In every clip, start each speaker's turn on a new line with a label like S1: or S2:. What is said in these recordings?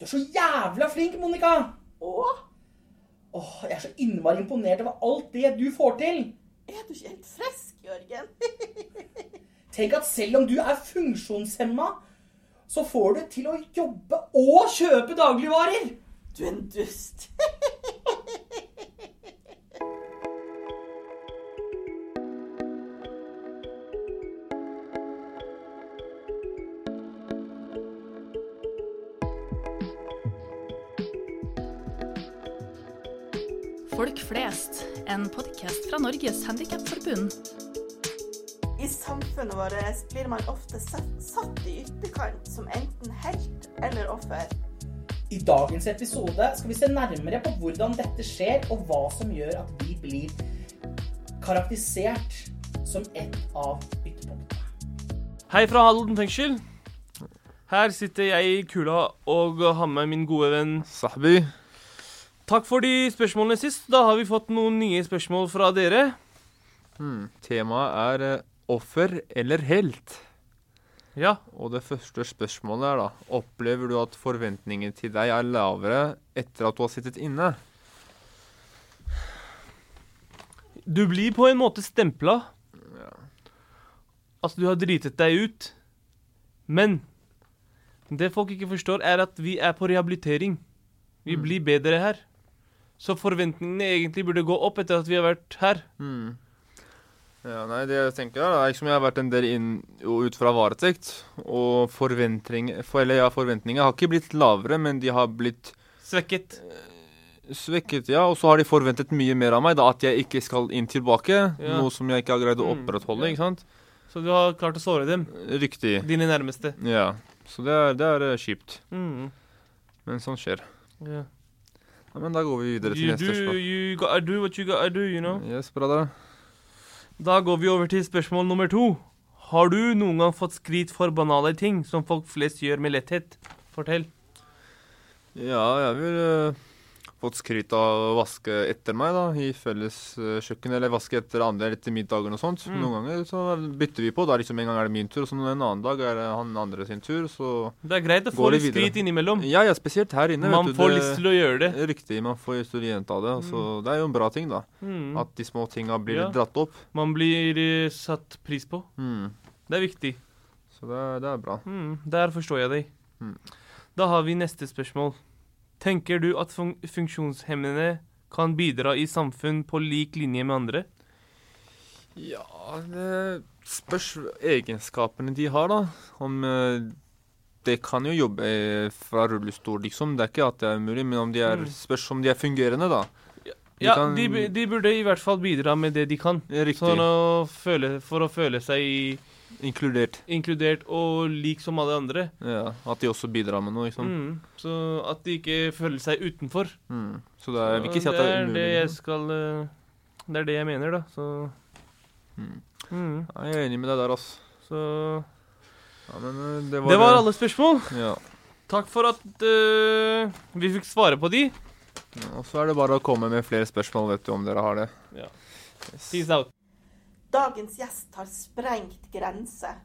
S1: Du er så jævla flink, Monica!
S2: Å,
S1: Åh, Jeg er så innmari imponert over alt det du får til.
S2: er du ikke helt frisk, Jørgen?
S1: Tenk at selv om du er funksjonshemma, så får du til å jobbe og kjøpe dagligvarer.
S2: Du er en dust.
S3: en podkast fra Norges Handikapforbund.
S2: I samfunnet vårt blir man ofte satt, i ytterkant som enten helt eller offer.
S1: I dagens episode skal vi se nærmere på hvordan dette skjer, og hva som gjør at vi blir karakterisert som et av ytterpunktene.
S4: Hei fra Halden fengsel. Her sitter jeg i kula og har med min gode venn
S5: Sahbi.
S4: Takk for de spørsmålene sist. Da har vi fått noen nye spørsmål fra dere.
S5: Hmm. Temaet er eh, offer eller helt.
S4: Ja.
S5: Og det første spørsmålet er da Opplever du at forventningene til deg er lavere etter at du har sittet inne?
S4: Du blir på en måte stempla. Altså, du har dritet deg ut. Men det folk ikke forstår, er at vi er på rehabilitering. Vi
S5: Mm.
S4: blir bedre her. Så forventningene egentlig burde gå opp etter at vi har vært her.
S5: Mm. Ja, nei, det jeg tenker da, er som jeg har vært en del inn og ut fra varetekt, og forventning, for, eller ja, forventningene har ikke blitt lavere, men de har blitt
S4: Svekket.
S5: svekket, ja, og så har de forventet mye mer av meg, da, at jeg ikke skal inn tilbake,
S4: Ja.
S5: noe som jeg ikke har greid å
S4: Mm,
S5: opprettholde,
S4: Mm.
S5: ikke sant?
S4: Så du har klart å såre dem.
S5: Riktig.
S4: Dine nærmeste.
S5: Ja, så det er, det er eh, kjipt,
S4: Mm.
S5: men sånn skjer.
S4: Ja.
S5: Ja, men da går vi videre til
S4: You
S5: neste
S4: do,
S5: spørsmål.
S4: you gotta do what you gotta do, you know.
S5: Yes, bra
S4: Da går vi over til spørsmål nummer to. Har du noen gang fått skryt for banale ting som folk flest gjør med letthet? Fortell.
S5: Ja, jeg vil uh, fått skryt av å vaske etter meg, da, i felles uh, kjøkken, eller vaske etter andre etter middagen og sånt.
S4: Mm.
S5: Noen ganger så bytter vi på, da liksom en gang er det min tur, og så en annen dag er det han andre sin tur, så
S4: Det er greit å få litt skryt innimellom.
S5: Ja, ja, spesielt her inne,
S4: Man
S5: du.
S4: får
S5: det-
S4: lyst til å gjøre det.
S5: Riktig, man får lyst til å gjenta det, og så det er jo en bra ting, da.
S4: Mm.
S5: At de små tinga blir
S4: Ja.
S5: dratt opp.
S4: Man blir eh, satt pris på.
S5: Mm.
S4: Det er viktig.
S5: Så det, det er bra.
S4: Mm. Der forstår jeg deg.
S5: Mm.
S4: Da har vi neste spørsmål. Tenker du at fun funksjonshemmede kan bidra i samfunn på lik linje med andre?
S5: Ja, det spørs egenskapene de har, da. Om eh, De kan jo jobbe eh, fra rullestol, liksom. Det er ikke at det er umulig, men om de er,
S4: Mm.
S5: spørs om de er fungerende, da. De
S4: Ja,
S5: kan-
S4: de, de burde i hvert fall bidra med det de kan. Sånn å føle, for å føle seg
S5: Inkludert.
S4: inkludert og lik som alle andre.
S5: Ja, At de også bidrar med noe, liksom.
S4: Mm. Så at de ikke føler seg utenfor.
S5: Mm. Så det er, jeg vil ikke si at det er
S4: det
S5: umulig.
S4: jeg
S5: liksom.
S4: skal eh, Det er det jeg mener, da. Så
S5: Mm.
S4: mm.
S5: Ja, Jeg er enig med deg der, altså.
S4: Så
S5: Ja, men eh, det var
S4: Det var alle spørsmål.
S5: Ja.
S4: Takk for at uh, vi fikk svare på de.
S5: ja. Og så er det bare å komme med flere spørsmål, vet du, om dere har det.
S4: Ja.
S5: Yes.
S4: Peace out.
S2: Dagens gjest har sprengt grenser.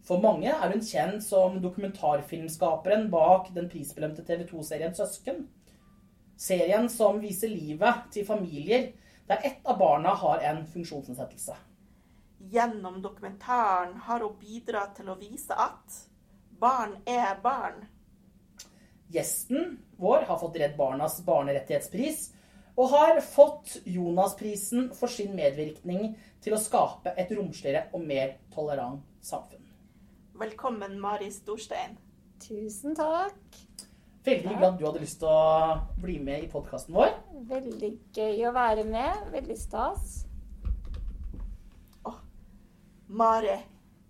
S1: For mange er hun kjent som dokumentarfilmskaperen bak den prisbelønte TV 2-serien Søsken. Serien som viser livet til familier der ett av barna har en funksjonsnedsettelse.
S2: Gjennom dokumentaren har hun bidratt til å vise at barn er barn.
S1: Gjesten vår har fått Redd Barnas barnerettighetspris og har fått Jonasprisen for sin medvirkning til å skape et romsligere og mer tolerant samfunn.
S2: Velkommen, Mari Storstein.
S6: Tusen takk.
S1: Veldig glad du hadde lyst til å bli med i podkasten vår.
S6: Veldig gøy å være med. Veldig stas.
S2: Mari,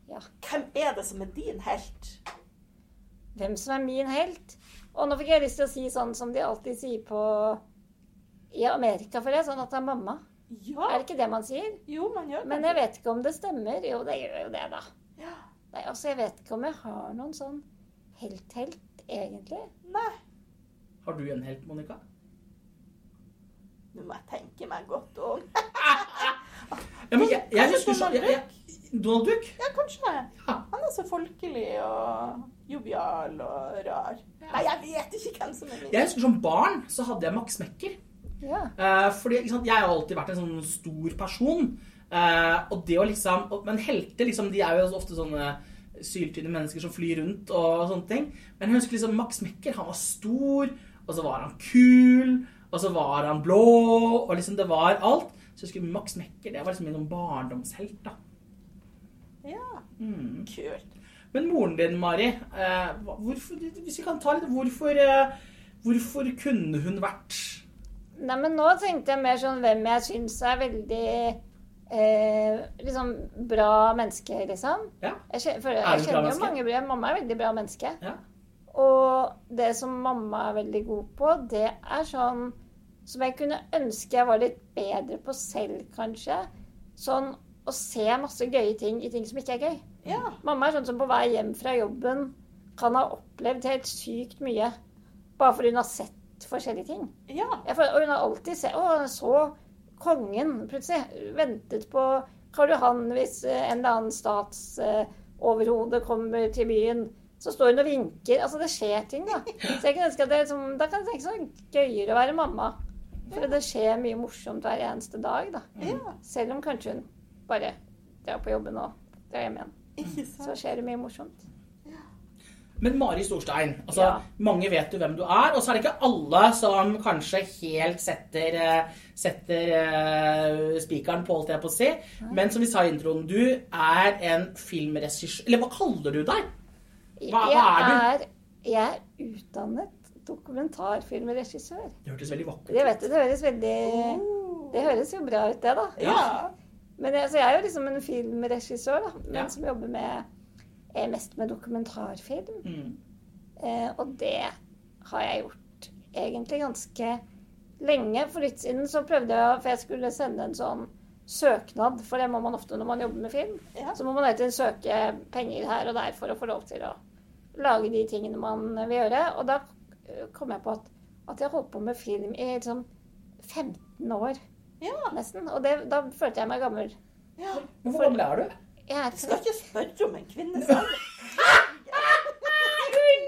S6: Ja.
S2: hvem er det som er din helt?
S6: Hvem som er min helt? Og nå fikk jeg lyst til å si sånn som de alltid sier på i Amerika, for det er sånn at det er mamma.
S2: Ja,
S6: Er det ikke det man sier?
S2: jo, man gjør det.
S6: Men jeg vet ikke om det stemmer. Jo, det gjør jo det, da.
S2: Ja.
S6: Nei, altså, jeg vet ikke om jeg har noen sånn helt-helt, egentlig.
S2: Nei,
S1: Har du en helt, Monica?
S2: nå må jeg tenke meg godt om.
S1: Ja, men jeg, jeg husker sånn
S2: Donald
S1: jeg, jeg, Donald Duck?
S2: Ja, kanskje.
S1: Ja.
S2: Han er så folkelig og jovial og rar. Nei, jeg vet ikke hvem som er min.
S1: Jeg husker som barn så hadde jeg Max Mekker.
S6: Ja.
S1: Eh, fordi sant, jeg har alltid vært en sånn stor person. Eh, og det å liksom og- Men helter, liksom, de er jo ofte sånne syltynne mennesker som flyr rundt og sånne ting. Men jeg husker liksom Max Mekker, han var stor, og så var han kul, og så var han blå, og liksom det var alt. Så jeg husker Max Mekker, det var liksom min sånn barndomshelt, da.
S2: Ja,
S1: Mm.
S2: kult.
S1: Men moren din, Mari, eh, hvorfor, hvis vi kan ta litt Hvorfor, eh, hvorfor kunne hun vært
S6: Nei, men nå tenkte jeg mer sånn hvem jeg syns er veldig eh, liksom bra menneske, liksom.
S1: Ja.
S6: Jeg, kjenner, for, jeg kjenner jo mange bra Mamma er veldig bra menneske.
S1: Ja.
S6: Og det som mamma er veldig god på, det er sånn som jeg kunne ønske jeg var litt bedre på selv, kanskje. Sånn å se masse gøye ting i ting som ikke er gøy.
S2: Ja.
S6: Mamma er sånn som på vei hjem fra jobben kan ha opplevd helt sykt mye. Bare fordi hun har sett forskjellige ting.
S2: Ja.
S6: Jeg og hun har alltid sett Å, så kongen plutselig. Ventet på Karl Johan hvis eh, en eller annen statsoverhode kommer til byen. Så står hun og vinker. Altså, det skjer ting, da. Så jeg kan ønske at det liksom, Da kan det tenke sånn gøyere å være mamma. For det skjer mye morsomt hver eneste dag, da.
S2: ja.
S6: Selv om kanskje hun bare drar på jobben og drar hjem igjen. Så skjer det mye morsomt.
S1: Men Mari Storstein, altså,
S6: Ja.
S1: mange vet jo hvem du er, og så er det ikke alle som kanskje helt setter, eh, setter uh, spikeren på, holdt jeg på å si. Men som vi sa i introen, du er en filmregissør Eller hva kaller du deg? Hva- hva er
S6: jeg, er, jeg er utdannet dokumentarfilmregissør.
S1: Det hørtes veldig vakkert
S6: Det vet du, det høres veldig Det høres jo bra ut, det, da.
S2: Ja.
S6: Men jeg, så jeg er jo liksom en filmregissør, da, men
S1: Ja.
S6: som jobber med, mest med dokumentarfilm.
S1: Mm.
S6: Eh, og det har jeg gjort egentlig ganske lenge. For litt siden så prøvde jeg, for jeg skulle sende en sånn søknad, for det må man ofte når man jobber med film.
S2: Ja.
S6: Så må man alltid søke penger her og der for å få lov til å lage de tingene man vil gjøre. Og da kom jeg på at, at jeg holdt på med film i liksom 15 år
S2: Ja.
S6: nesten. Og det, da følte jeg meg gammel.
S2: ja.
S1: Hvor gammel er du?
S6: Jeg
S2: Du skal
S6: 30.
S2: ikke spørre om en kvinne selv. Unnskyld!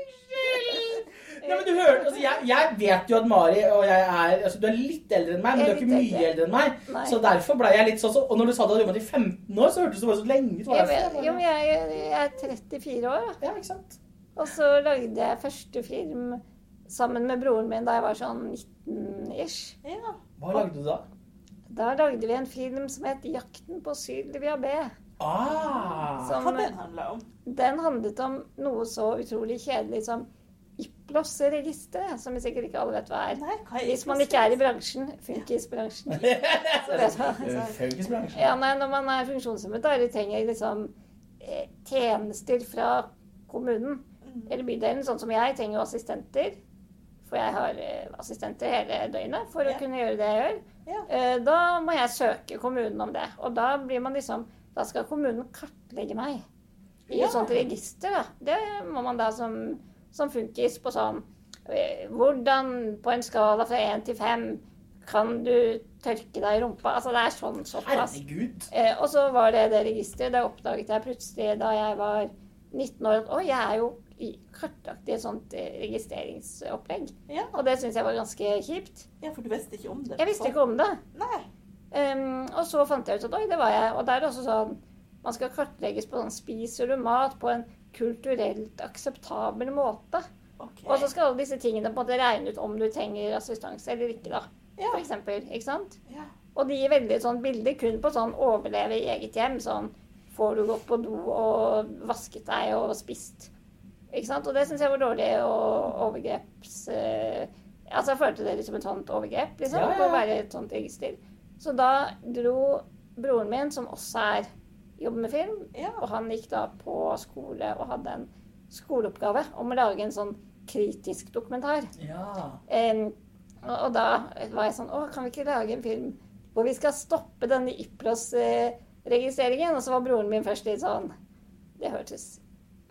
S1: Nei, men du hører, altså, jeg, jeg vet jo at Mari og jeg er altså, Du er litt eldre enn meg, men du er ikke mye
S6: eldre.
S1: eldre enn meg.
S6: Nei.
S1: Så derfor ble jeg litt sånn så, Og når du sa du hadde jobbet i 15 år, så hørtes det bare så lenge ut.
S6: Jeg, vet- jo, men jeg, jeg er 34 år, da.
S1: Ja, ikke sant?
S6: Og så lagde jeg første film sammen med broren min da jeg var sånn 19-ish.
S2: Ja.
S1: Hva lagde du da?
S6: Da lagde vi en film som het 'Jakten på Sylvia B'.
S1: Ah,
S6: Som,
S2: Hva den handla om?
S6: den handlet om noe så utrolig kjedelig som Iplos-registeret, som sikkert ikke alle vet hva er.
S2: Nei, hva er
S6: Hvis man ikke er i bransjen, funkisbransjen.
S1: Funkisbransjen.
S6: Ja, nei, når man er funksjonshemmet, da, trenger liksom eh, tjenester fra kommunen eller bydelen, sånn som jeg, trenger jo assistenter. For jeg har eh, assistenter hele døgnet for å
S2: Ja.
S6: kunne gjøre det jeg gjør.
S2: Ja.
S6: Eh, da må jeg søke kommunen om det. Og da blir man liksom Da skal kommunen kartlegge meg i
S2: Ja.
S6: et sånt register, da. Det må man da som, som funkis på sånn eh, Hvordan på en skala fra én til fem kan du tørke deg i rumpa? Altså det er sånn såpass.
S1: Herregud.
S6: Eh, og så var det det registeret. Det oppdaget jeg plutselig da jeg var 19 år. Å, jeg er jo i- kartlagt i et sånt eh, registreringsopplegg.
S2: Ja.
S6: Og det syns jeg var ganske kjipt.
S2: ja, for du visste ikke om det?
S6: Jeg visste ikke om det.
S2: Nei.
S6: Um, og så fant jeg ut at oi, det var jeg. Og da er det også sånn Man skal kartlegges på sånn Spiser du mat på en kulturelt akseptabel måte?
S2: Okay.
S6: Og så skal alle disse tingene på en måte regne ut om du trenger assistanse eller ikke, da.
S2: Ja.
S6: For eksempel. Ikke sant?
S2: Ja.
S6: Og de gir veldig sånn bilder kun på sånn overleve i eget hjem. Sånn får du gått på do og vasket deg og spist. Ikke sant? Og det syns jeg var dårlig og overgreps... eh, altså jeg følte det som som et sånt overgrep, liksom.
S1: Ja, ja.
S6: Å være et sånt register. Så da dro broren min, som også er jobber med film,
S2: Ja.
S6: og han gikk da på skole og hadde en skoleoppgave om å lage en sånn kritisk dokumentar.
S1: Ja.
S6: Um, og, og da var jeg sånn Å, kan vi ikke lage en film hvor vi skal stoppe denne Iplos-registreringen? Og så var broren min først litt sånn Det hørtes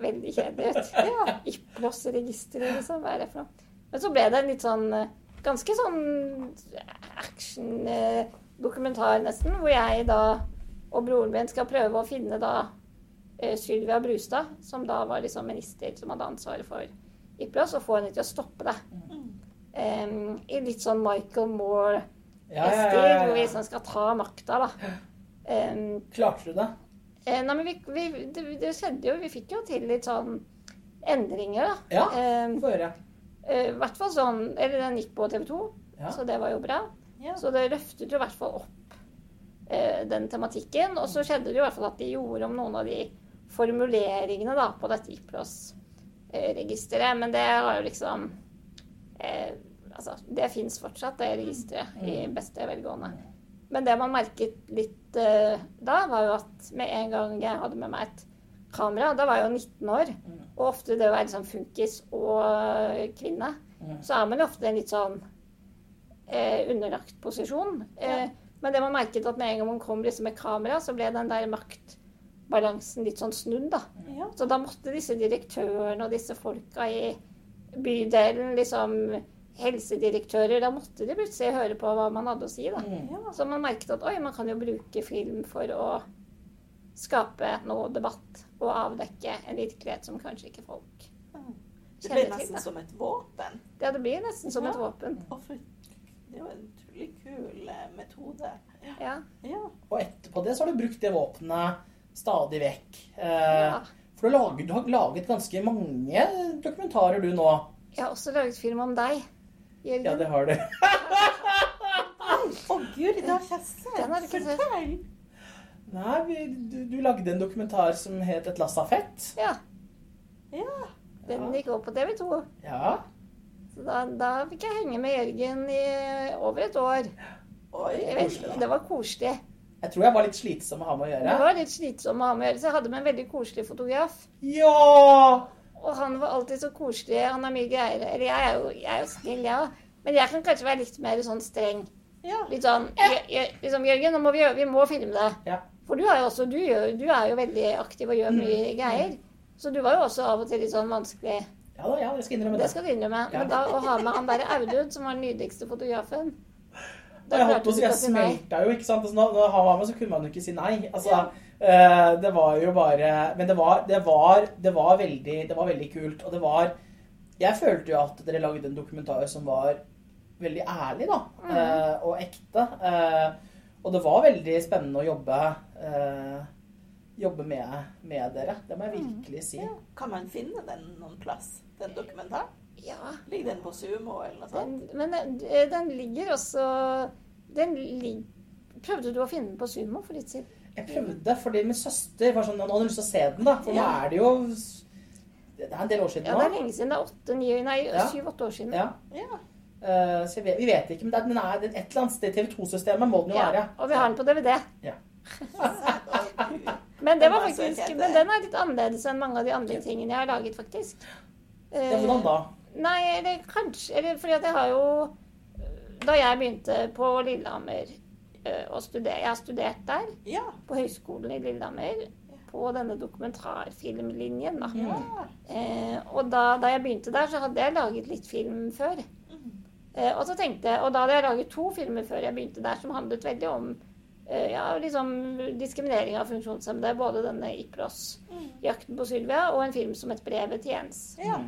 S6: veldig kjedelig ut. Ja, Iplos-registeret, liksom. Hva er det for noe? Men så ble det en litt sånn eh, Ganske sånn action-dokumentar, nesten, hvor jeg da og broren min skal prøve å finne da eh, Sylvia Brustad, som da var liksom minister som hadde ansvaret for Ipros, og få henne til å stoppe det. Um, I litt sånn Michael Moore
S1: Ja, ja, ja,
S6: hvor vi liksom skal ta makta, da. Um,
S1: Klarte du det?
S6: eh, nei, men vi, vi, det, det skjedde jo Vi fikk jo til litt sånn endringer, da.
S1: Ja, få høre.
S6: eh, I hvert fall sånn Eller den gikk på TV 2,
S1: Ja.
S6: så det var jo bra.
S2: Ja.
S6: Så det løftet jo i hvert fall opp eh, den tematikken. Og så skjedde det jo i hvert fall at de gjorde om noen av de formuleringene da, på dette IPLOS-registeret. Men det har jo liksom eh, Altså, det fins fortsatt, det registeret, i beste velgående. Men det man merket litt eh, da, var jo at med en gang jeg hadde med meg et kamera Da var jeg jo 19 år. Og ofte det å være liksom funkis og eh, kvinne, så er man jo ofte en litt sånn eh, underlagt posisjon. Eh, men det man merket at med en gang man kom liksom med kamera, så ble den der maktbalansen litt sånn snudd, da.
S2: Ja.
S6: Så da måtte disse direktørene og disse folka i bydelen, liksom helsedirektører, da måtte de plutselig høre på hva man hadde å si, da.
S2: Ja.
S6: Så man merket at oi, man kan jo bruke film for å skape noe debatt og avdekke en virkelighet som kanskje ikke folk
S2: Det til.
S6: Det blir
S2: nesten
S6: til,
S2: som et våpen.
S6: Ja, det blir nesten som et
S2: Ja.
S6: våpen.
S2: Det var en utrolig kul eh, metode. Ja.
S6: Ja.
S1: Og etterpå det så har du brukt det våpenet stadig vekk. Eh,
S6: ja.
S1: For du har, laget, du har laget ganske mange dokumentarer du nå.
S6: Jeg har også laget film om deg, Jørgen.
S1: Ja, det har du.
S2: Å gud, det har jeg sett.
S6: Den har du ikke sett.
S2: Fortell.
S1: Nei, vi, du, du lagde en dokumentar som het Et lass av fett.
S6: Ja,
S2: Ja.
S6: den gikk opp på TV 2.
S1: Ja.
S6: Så da, da fikk jeg henge med Jørgen i over et år.
S2: Oi.
S6: Vet, det var koselig.
S1: Jeg tror jeg var litt slitsom å ha med å
S6: Det
S1: gjøre.
S6: var litt slitsom å ha med å gjøre, så jeg hadde med en veldig koselig fotograf.
S1: Ja!
S6: Og han var alltid så koselig. Han har mye greier. Eller jeg er jo, jeg er jo snill, jeg òg. Men jeg kan kanskje være litt mer sånn streng.
S2: Ja.
S6: Litt sånn «Jør- Jør- liksom, Jørgen, nå må vi, vi må filme det.
S1: Ja.
S6: For du er jo også du, du er jo veldig aktiv og gjør mye greier. Så du var jo også av og til litt sånn vanskelig.
S1: Ja da, ja, jeg skal innrømme
S6: Det
S1: det.
S6: skal du innrømme.
S1: Ja.
S6: Men da å ha med han derre Audun, som var den nydeligste fotografen
S1: da jeg holdt på å si, jeg smelta jo, ikke sant. Altså, når når han var med, så kunne man jo ikke si nei. Altså, eh, det var jo bare Men det var, det var, det var, veldig, det var veldig kult. Og det var Jeg følte jo at dere lagde en dokumentar som var veldig ærlig, da. eh, og ekte. Eh, og det var veldig spennende å jobbe Jobbe med, med dere. Det må jeg virkelig si.
S2: Ja. Kan man finne den noen plass, den dokumentaren?
S6: Ja,
S2: Ligger den på Sumo eller noe sånt?
S6: den, men den, eh, den ligger også Den ligger Prøvde du å finne den på Sumo for litt siden?
S1: Jeg prøvde, fordi min søster var sånn, hun hadde lyst til å se den. da, For nå er det jo Det er en del år siden
S6: Ja, det er lenge siden. Det er åtte, ni, nei,
S1: Ja.
S6: syv-åtte år siden.
S1: Ja.
S2: Ja.
S1: Uh, så vet, vi vet ikke, men det er- den er et eller annet sted i TV2-systemet må den jo være.
S6: Og vi har den på DVD.
S1: Ja.
S6: Men, det var faktisk,
S2: helt,
S6: men den er litt annerledes enn mange av de andre tingene jeg har laget, faktisk.
S1: Ja,
S6: Eh,
S1: hvordan da?
S6: Nei, eller kanskje eller fordi at jeg har jo Da jeg begynte på Lillehammer eh, å studere Jeg har studert der,
S2: Ja.
S6: på Høgskolen i Lillehammer, på denne dokumentarfilmlinjen, da.
S2: Ja.
S6: Eh, og da, da jeg begynte der, så hadde jeg laget litt film før. Eh, og så tenkte jeg, og da hadde jeg laget to filmer før jeg begynte der, som handlet veldig om eh, ja, liksom diskriminering av funksjonshemmede. Både denne Ipros, 'Jakten på Sylvia', og en film som het 'Brevet til Jens'.
S2: Ja.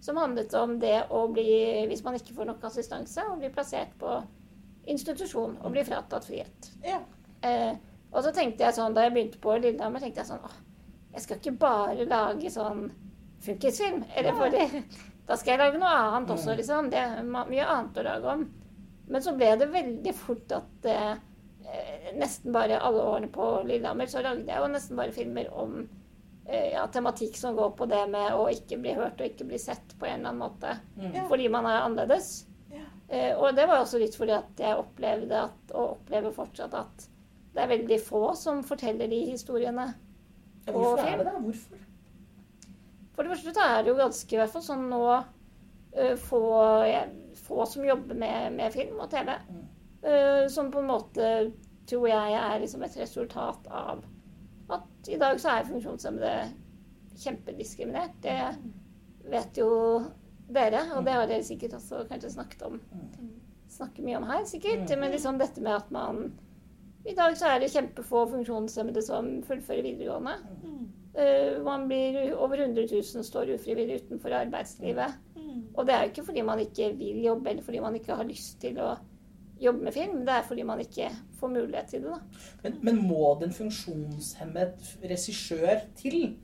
S6: Som handlet om det å bli, hvis man ikke får nok assistanse, å bli plassert på institusjon og bli fratatt frihet.
S2: Ja.
S6: Eh, og så tenkte jeg sånn, da jeg begynte på Lillehammer, tenkte jeg sånn åh, jeg skal ikke bare lage sånn funkisfilm. Eller for det, da skal jeg lage noe annet også, liksom. Det er mye annet å lage om. Men så ble det veldig fort at eh, eh, nesten bare alle årene på Lillehammer så lagde jeg jo nesten bare filmer om eh, ja, tematikk som går på det med å ikke bli hørt og ikke bli sett på en eller annen måte.
S2: Mm.
S6: Fordi man er annerledes.
S2: Ja.
S6: Eh, og det var også litt fordi at jeg opplevde at, og opplever fortsatt at det er veldig få som forteller de historiene.
S1: Ja, hvorfor er det det? Hvorfor?
S6: For det første så er det jo ganske, i hvert fall sånn nå, eh, få, få som jobber med, med film og TV. eh, som på en måte tror jeg er liksom et resultat av at i dag så er funksjonshemmede kjempediskriminert. Det vet jo dere, og det har dere sikkert også kanskje snakket om. Snakker mye om her, sikkert. Men liksom dette med at man I dag så er det kjempefå funksjonshemmede som fullfører videregående. Eh, man blir over 100 000 står ufrivillig utenfor arbeidslivet.
S2: Mm.
S6: Og det er jo ikke fordi man ikke vil jobbe, eller fordi man ikke har lyst til å jobbe med film. Det er fordi man ikke får mulighet til det. da.
S1: Men, men må det en funksjonshemmet regissør til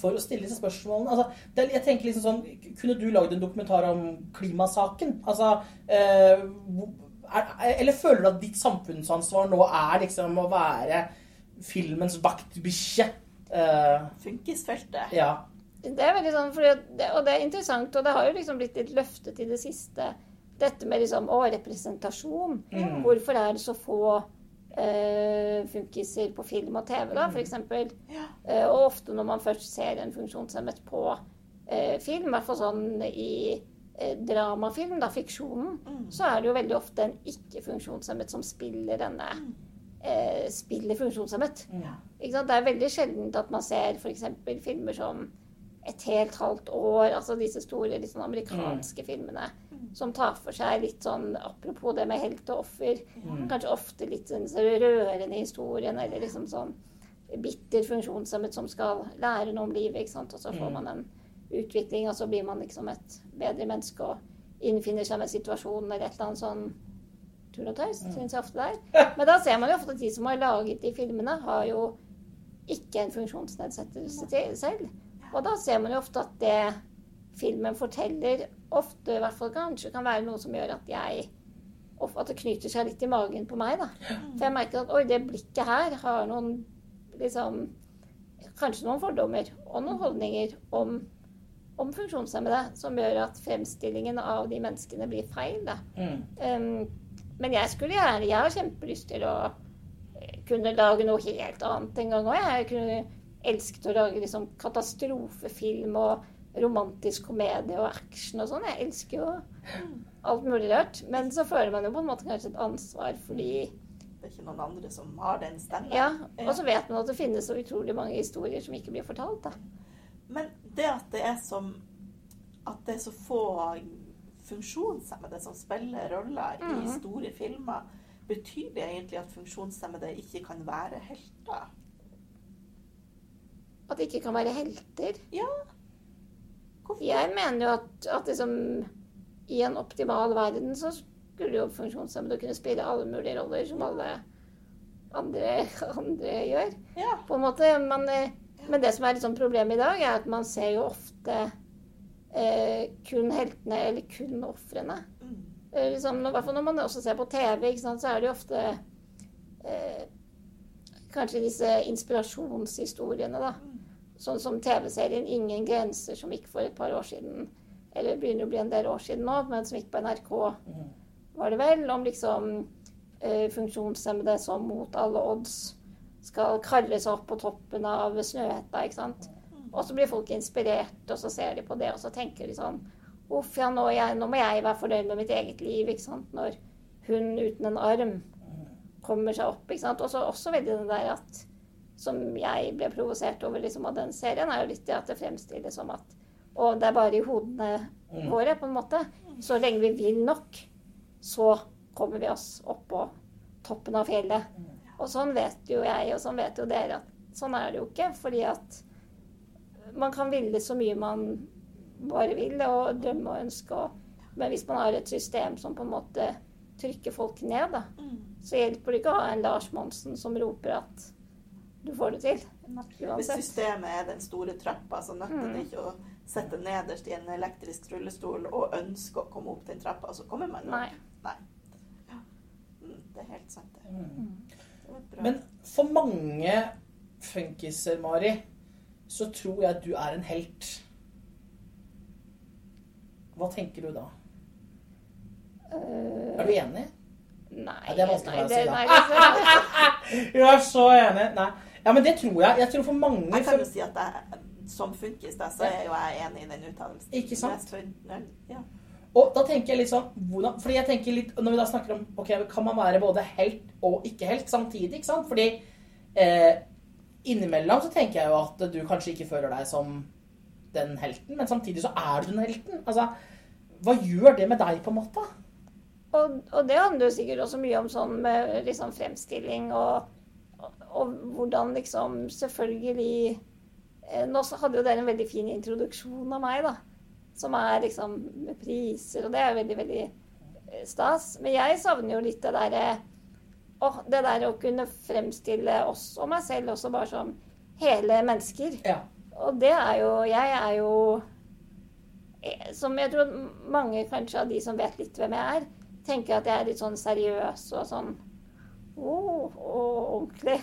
S1: for å stille disse spørsmålene? Altså, det, er- jeg tenker liksom sånn, Kunne du lagd en dokumentar om klimasaken? Altså, eh, er, eller føler du at ditt samfunnsansvar nå er liksom å være filmens vaktbikkje? Eh,
S2: Funkisfeltet.
S1: ja.
S6: Det er veldig sånn, fordi det, Og det er interessant, og det har jo liksom blitt litt løftet i det siste. Dette med liksom, å, representasjon.
S1: Mm.
S6: Hvorfor er det så få eh, funkiser på film og TV, da, f.eks.?
S2: Ja.
S6: Eh, og ofte når man først ser en funksjonshemmet på eh, film, i hvert fall sånn i eh, dramafilm, da, fiksjonen,
S2: Mm.
S6: så er det jo veldig ofte en ikke-funksjonshemmet som spiller denne eh, spiller funksjonshemmet.
S1: Ja.
S6: Ikke sant? Det er veldig sjeldent at man ser f.eks. filmer som Et helt halvt år, altså disse store liksom, amerikanske amerikanske filmene som tar for seg litt sånn Apropos det med helt og offer.
S1: Mm.
S6: Kanskje ofte litt sånn så rørende historien, eller liksom sånn bitter funksjonshemmet som skal lære noe om livet, ikke sant. Og så får
S1: Mm.
S6: man en utvikling, og så blir man liksom et bedre menneske og innfinner seg med situasjonen eller et eller annet sånn tull og tøys, syns jeg ofte det er. Men da ser man jo ofte at de som har laget de filmene, har jo ikke en funksjonsnedsettelse selv. Og da ser man jo ofte at det filmen forteller, ofte i hvert fall kanskje kan være noe som gjør at jeg At det knyter seg litt i magen på meg, da. For jeg merker at oi, det blikket her har noen liksom Kanskje noen fordommer og noen holdninger om, om funksjonshemmede som gjør at fremstillingen av de menneskene blir feil. da.
S1: Mm.
S6: Um, men jeg skulle gjerne Jeg har kjempelyst til å eh, kunne lage noe helt annet en gang òg. Jeg kunne elsket å lage liksom katastrofefilm og romantisk komedie og action og sånn. Jeg elsker jo alt mulig rart. Men så føler man jo på en måte kanskje et ansvar fordi
S2: Det er ikke noen andre som har den stemmen.
S6: Ja, og så vet man at det finnes så utrolig mange historier som ikke blir fortalt. da.
S2: Men det at det er som At det er så få funksjonshemmede som spiller roller i
S6: Mhm.
S2: store filmer, betyr det egentlig at funksjonshemmede ikke kan være helter?
S6: At det ikke kan være helter.
S2: Ja.
S6: Jeg mener jo at, at liksom, i en optimal verden så skulle jo funksjonshemmede kunne spille alle mulige roller som alle andre, andre gjør.
S2: Ja.
S6: På en måte. Man, eh, men det som er liksom problemet i dag, er at man ser jo ofte eh, kun heltene eller kun ofrene.
S2: Mm.
S6: Eh, liksom, når- når man også ser på TV, sant, så er det jo ofte eh, kanskje disse inspirasjonshistoriene, da. Sånn som TV-serien 'Ingen grenser', som gikk for et par år siden. Eller begynner å bli en del år siden nå, men som gikk på NRK, var det vel. Om liksom eh, funksjonshemmede som mot alle odds skal karre seg opp på toppen av Snøhetta, ikke sant. Og så blir folk inspirert, og så ser de på det, og så tenker de sånn Uff, ja, nå, jeg, nå må jeg være fornøyd med mitt eget liv, ikke sant. Når hun uten en arm kommer seg opp, ikke sant. Og så også veldig det der at som jeg ble provosert over liksom, av den serien, er jo litt det at det fremstilles som at Og det er bare i hodene våre, på en måte. Så lenge vi vil nok, så kommer vi oss opp på toppen av fjellet. Og sånn vet jo jeg, og sånn vet jo dere, at sånn er det jo ikke. Fordi at man kan ville så mye man bare vil, og drømme og ønske. Og, men hvis man har et system som på en måte trykker folk ned, da, så hjelper det ikke å ha en Lars Monsen som roper at du får det til.
S2: Hvis systemet er den store trappa, så nøtter
S6: Mm.
S2: det ikke å sette nederst i en elektrisk rullestol og ønske å komme opp den trappa, så kommer man opp.
S6: Nei.
S2: Nei. Ja. Mm, det er helt sant, det.
S1: Mm.
S2: det.
S1: Men for mange funkiser, Mari, så tror jeg du er en helt. Hva tenker du da?
S6: Uh,
S1: Er du enig?
S6: nei,
S1: Ja, det er vanskelig å si, da.
S6: nei,
S1: Jeg er så enig. Nei. Ja, men det tror jeg. Jeg tror for mange
S2: Jeg kan jo si at jeg, som funkis, da, så er jo jeg enig i den uttalelsen.
S1: Ikke sant?
S2: For- Ja.
S1: Og da tenker jeg litt sånn hvordan, Fordi jeg tenker litt Når vi da snakker om Ok, kan man være både helt og ikke helt samtidig, ikke sant? Fordi eh, innimellom så tenker jeg jo at du kanskje ikke føler deg som den helten, men samtidig så er du den helten. Altså, hva gjør det med deg, på en måte?
S6: og, og det handler jo sikkert også mye om sånn med liksom fremstilling og, og, hvordan liksom selvfølgelig eh, Nå hadde jo dere en veldig fin introduksjon av meg, da. Som er liksom med priser, og det er veldig, veldig eh, stas. Men jeg savner jo litt det derre Åh, det der å kunne fremstille oss og meg selv også bare som hele mennesker.
S1: Ja.
S6: Og det er jo Jeg er jo eh, Som jeg tror mange kanskje av de som vet litt hvem jeg er, tenker at jeg er litt sånn seriøs og sånn oh, og ordentlig.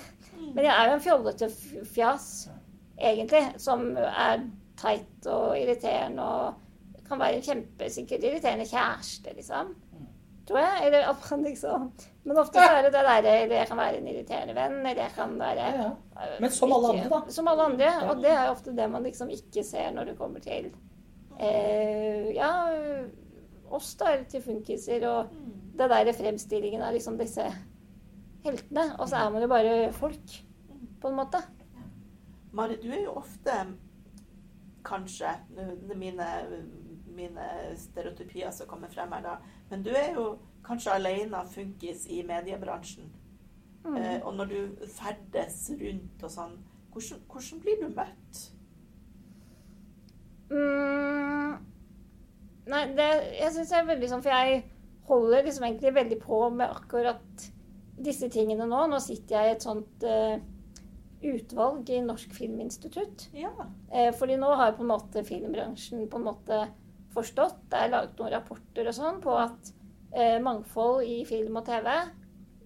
S6: Men jeg er jo en fjollete fjas, egentlig, som er teit og irriterende og kan være en kjempesikkert irriterende kjæreste, liksom. Tror jeg. Eller at man liksom Men ofte så er det det derre Eller jeg kan være en irriterende venn, eller jeg kan være
S1: Ja, ja. Men som alle andre, da.
S6: Som alle andre. Og det er ofte det man liksom ikke ser når det kommer til eh, Ja, oss da, eller til funkiser, og det der fremstillingen av liksom disse heltene. Og så er man jo bare folk, på en måte.
S2: Mari, du er jo ofte Kanskje mine, mine stereotypier som kommer frem her, da. Men du er jo kanskje alene funkis i mediebransjen.
S6: Mm.
S2: Eh, og når du ferdes rundt og sånn, hvordan, hvordan blir du møtt?
S6: Mm, nei, det, jeg syns det er veldig sånn For jeg holder liksom egentlig veldig på med akkurat disse tingene nå. Nå sitter jeg i et sånt eh, utvalg i Norsk Filminstitutt.
S2: Ja.
S6: Eh, fordi nå har på en måte filmbransjen på en måte forstått, det er laget noen rapporter og sånn, på at eh, mangfold i film og TV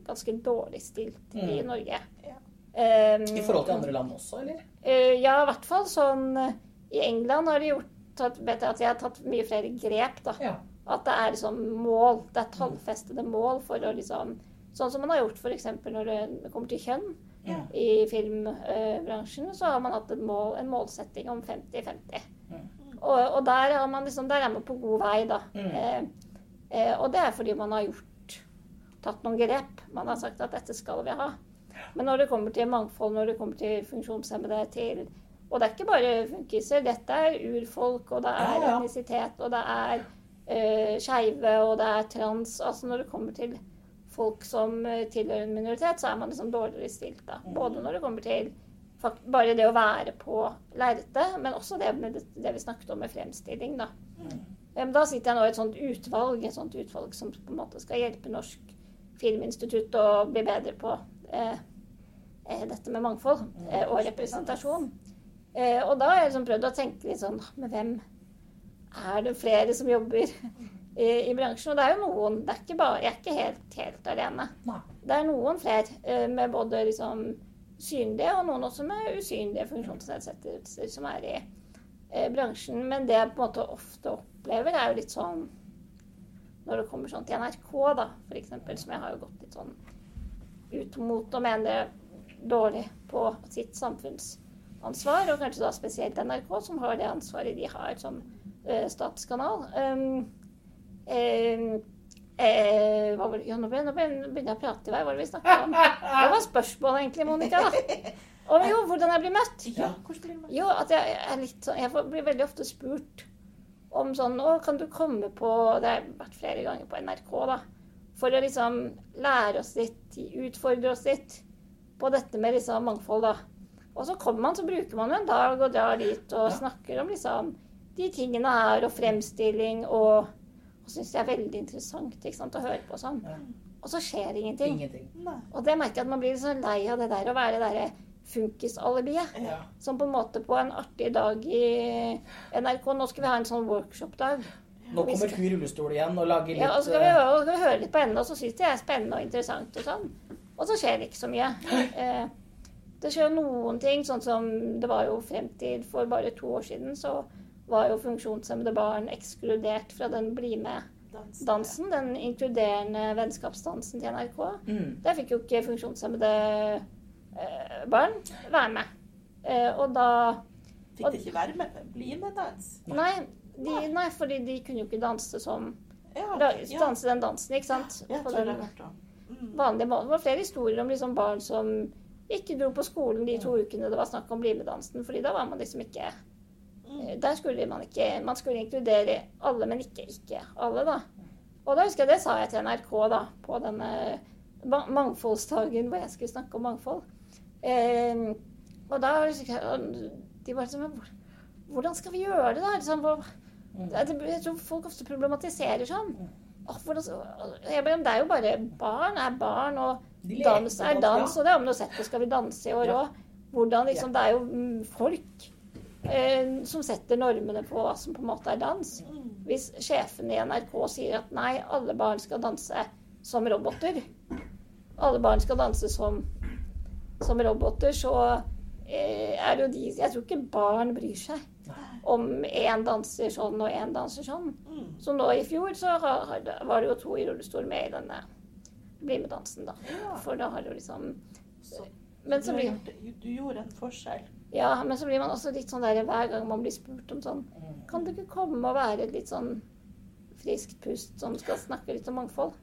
S6: ganske dårlig stilt i
S1: Mm.
S6: Norge.
S2: Ja.
S6: Um,
S1: I forhold til andre land også, eller?
S6: Uh, ja, i hvert fall sånn eh, I England har de gjort tatt, vet jeg at de har tatt mye flere grep. da.
S1: Ja.
S6: At det er liksom mål. Det er tallfestede mål for å liksom Sånn som man har gjort f.eks. når det kommer til kjønn
S1: Ja.
S6: i filmbransjen, så har man hatt et mål, en målsetting om 50-50.
S1: Mm.
S6: Og, og der, har man liksom, der er man på god vei, da.
S1: Mm.
S6: Eh, eh, og det er fordi man har gjort tatt noen grep. Man har sagt at dette skal vi ha. Men når det kommer til mangfold, når det kommer til funksjonshemmede, til Og det er ikke bare funkiser. Dette er urfolk, og det er
S1: Ja, ja.
S6: etnisitet, og det er uh, skeive, og det er trans. Altså når det kommer til folk som eh, tilhører en minoritet, så er man liksom dårligere stilt. da. Både når det kommer til bare det å være på lerretet, men også det, det, vi snakket om med fremstilling. Da. Em, da sitter jeg nå i et sånt utvalg, et sånt utvalg som på en måte skal hjelpe Norsk Filminstitutt å bli bedre på eh, eh, dette med mangfold eh, og representasjon. Eh, og da har jeg liksom prøvd å tenke litt sånn Med hvem er det flere som jobber i, i bransjen? Og det er jo noen. Det er ikke bare, jeg er ikke helt, helt alene.
S1: Nei.
S6: Det er noen flere eh, med både liksom synlige og noen også med usynlige funksjonsnedsettelser som er i eh, bransjen. Men det jeg på en måte ofte opplever, er jo litt sånn når det kommer sånn til NRK, da, f.eks., som jeg har jo gått litt sånn ut mot og mener dårlig på sitt samfunnsansvar, og kanskje da spesielt NRK, som har det ansvaret de har som eh, statskanal. Um, eh, eh, hva var det? Ja, nå begynner, jeg å prate i vei. Hva var det vi snakket om? Det var spørsmålet egentlig, Monica. da. Og jo, hvordan jeg blir møtt.
S2: Ja, hvordan blir med?
S6: Jo, at jeg er litt sånn Jeg blir veldig ofte spurt om sånn Å, kan du komme på Det har vært flere ganger på NRK, da. For å liksom lære oss litt, utfordre oss litt på dette med liksom mangfold, da. Og så kommer man, så bruker man en dag og drar dit og snakker om liksom de tingene her, og fremstilling, og syns det er veldig interessant ikke sant, å høre på sånn. Og så skjer ingenting.
S1: Ingenting.
S6: Og det merker jeg at man blir sånn lei av det der å være det derre funkisalibiet.
S1: Ja.
S6: Som på en måte på en artig dag i NRK Nå skal vi ha en sånn workshop-dag.
S1: Nå kommer hun i rullestol igjen og lager litt
S6: Ja, og så skal vi,
S1: eh,
S6: høre, og skal vi høre litt på henne, og så syns de er spennende og interessant og sånn. Og så skjer det ikke så mye. Eh, det skjer noen ting, sånn som det var jo Fremtid for bare to år siden, så var jo funksjonshemmede barn ekskludert fra den Bli med-dansen. den inkluderende vennskapsdansen til NRK.
S1: mm.
S6: Der fikk jo ikke funksjonshemmede eh, barn være med. Eh, og da
S2: Fikk de ikke være med Bli med-dans?
S6: Nei, de, nei, fordi de kunne jo ikke danse som
S2: Ja,
S6: da,
S2: ja.
S6: Den dansen, ikke sant?
S2: Jeg
S6: På
S2: tror jeg
S6: den
S2: har hørt om. Mm.
S6: Det var flere historier om liksom barn som ikke dro på skolen de to ukene det var snakk om Bli med-dansen, fordi da var man liksom ikke. Der skulle man ikke Man skulle inkludere alle, men ikke ikke alle, da. Og da husker jeg det sa jeg til NRK da, på denne ma- mangfoldsdagen hvor jeg skulle snakke om mangfold. Eh, og da De bare sånn hvordan skal vi gjøre det, da? Liksom, hva,
S1: Mm.
S6: det, jeg tror folk ofte problematiserer sånn. Åh, hvordan, det er jo bare barn er barn, og dans er
S1: dans,
S6: og det er om noe sett Skal vi danse i år òg. Hvordan liksom, Det er jo mm, folk eh, som setter normene på hva som på en måte er dans. Hvis sjefen i NRK sier at nei, alle barn skal danse som roboter, alle barn skal danse som, som roboter, så eh, er det jo de Jeg tror ikke barn bryr seg om én danser sånn og én danser sånn. Så nå i fjor så har, var det jo to i rullestol med i denne Bli med-dansen, da. For da har jo liksom
S2: Så
S6: Men så blir,
S2: du gjorde en forskjell.
S6: Ja, men så blir man også litt sånn der hver gang man blir spurt om sånn. Kan du ikke komme og være litt sånn friskt pust som skal snakke litt om mangfold?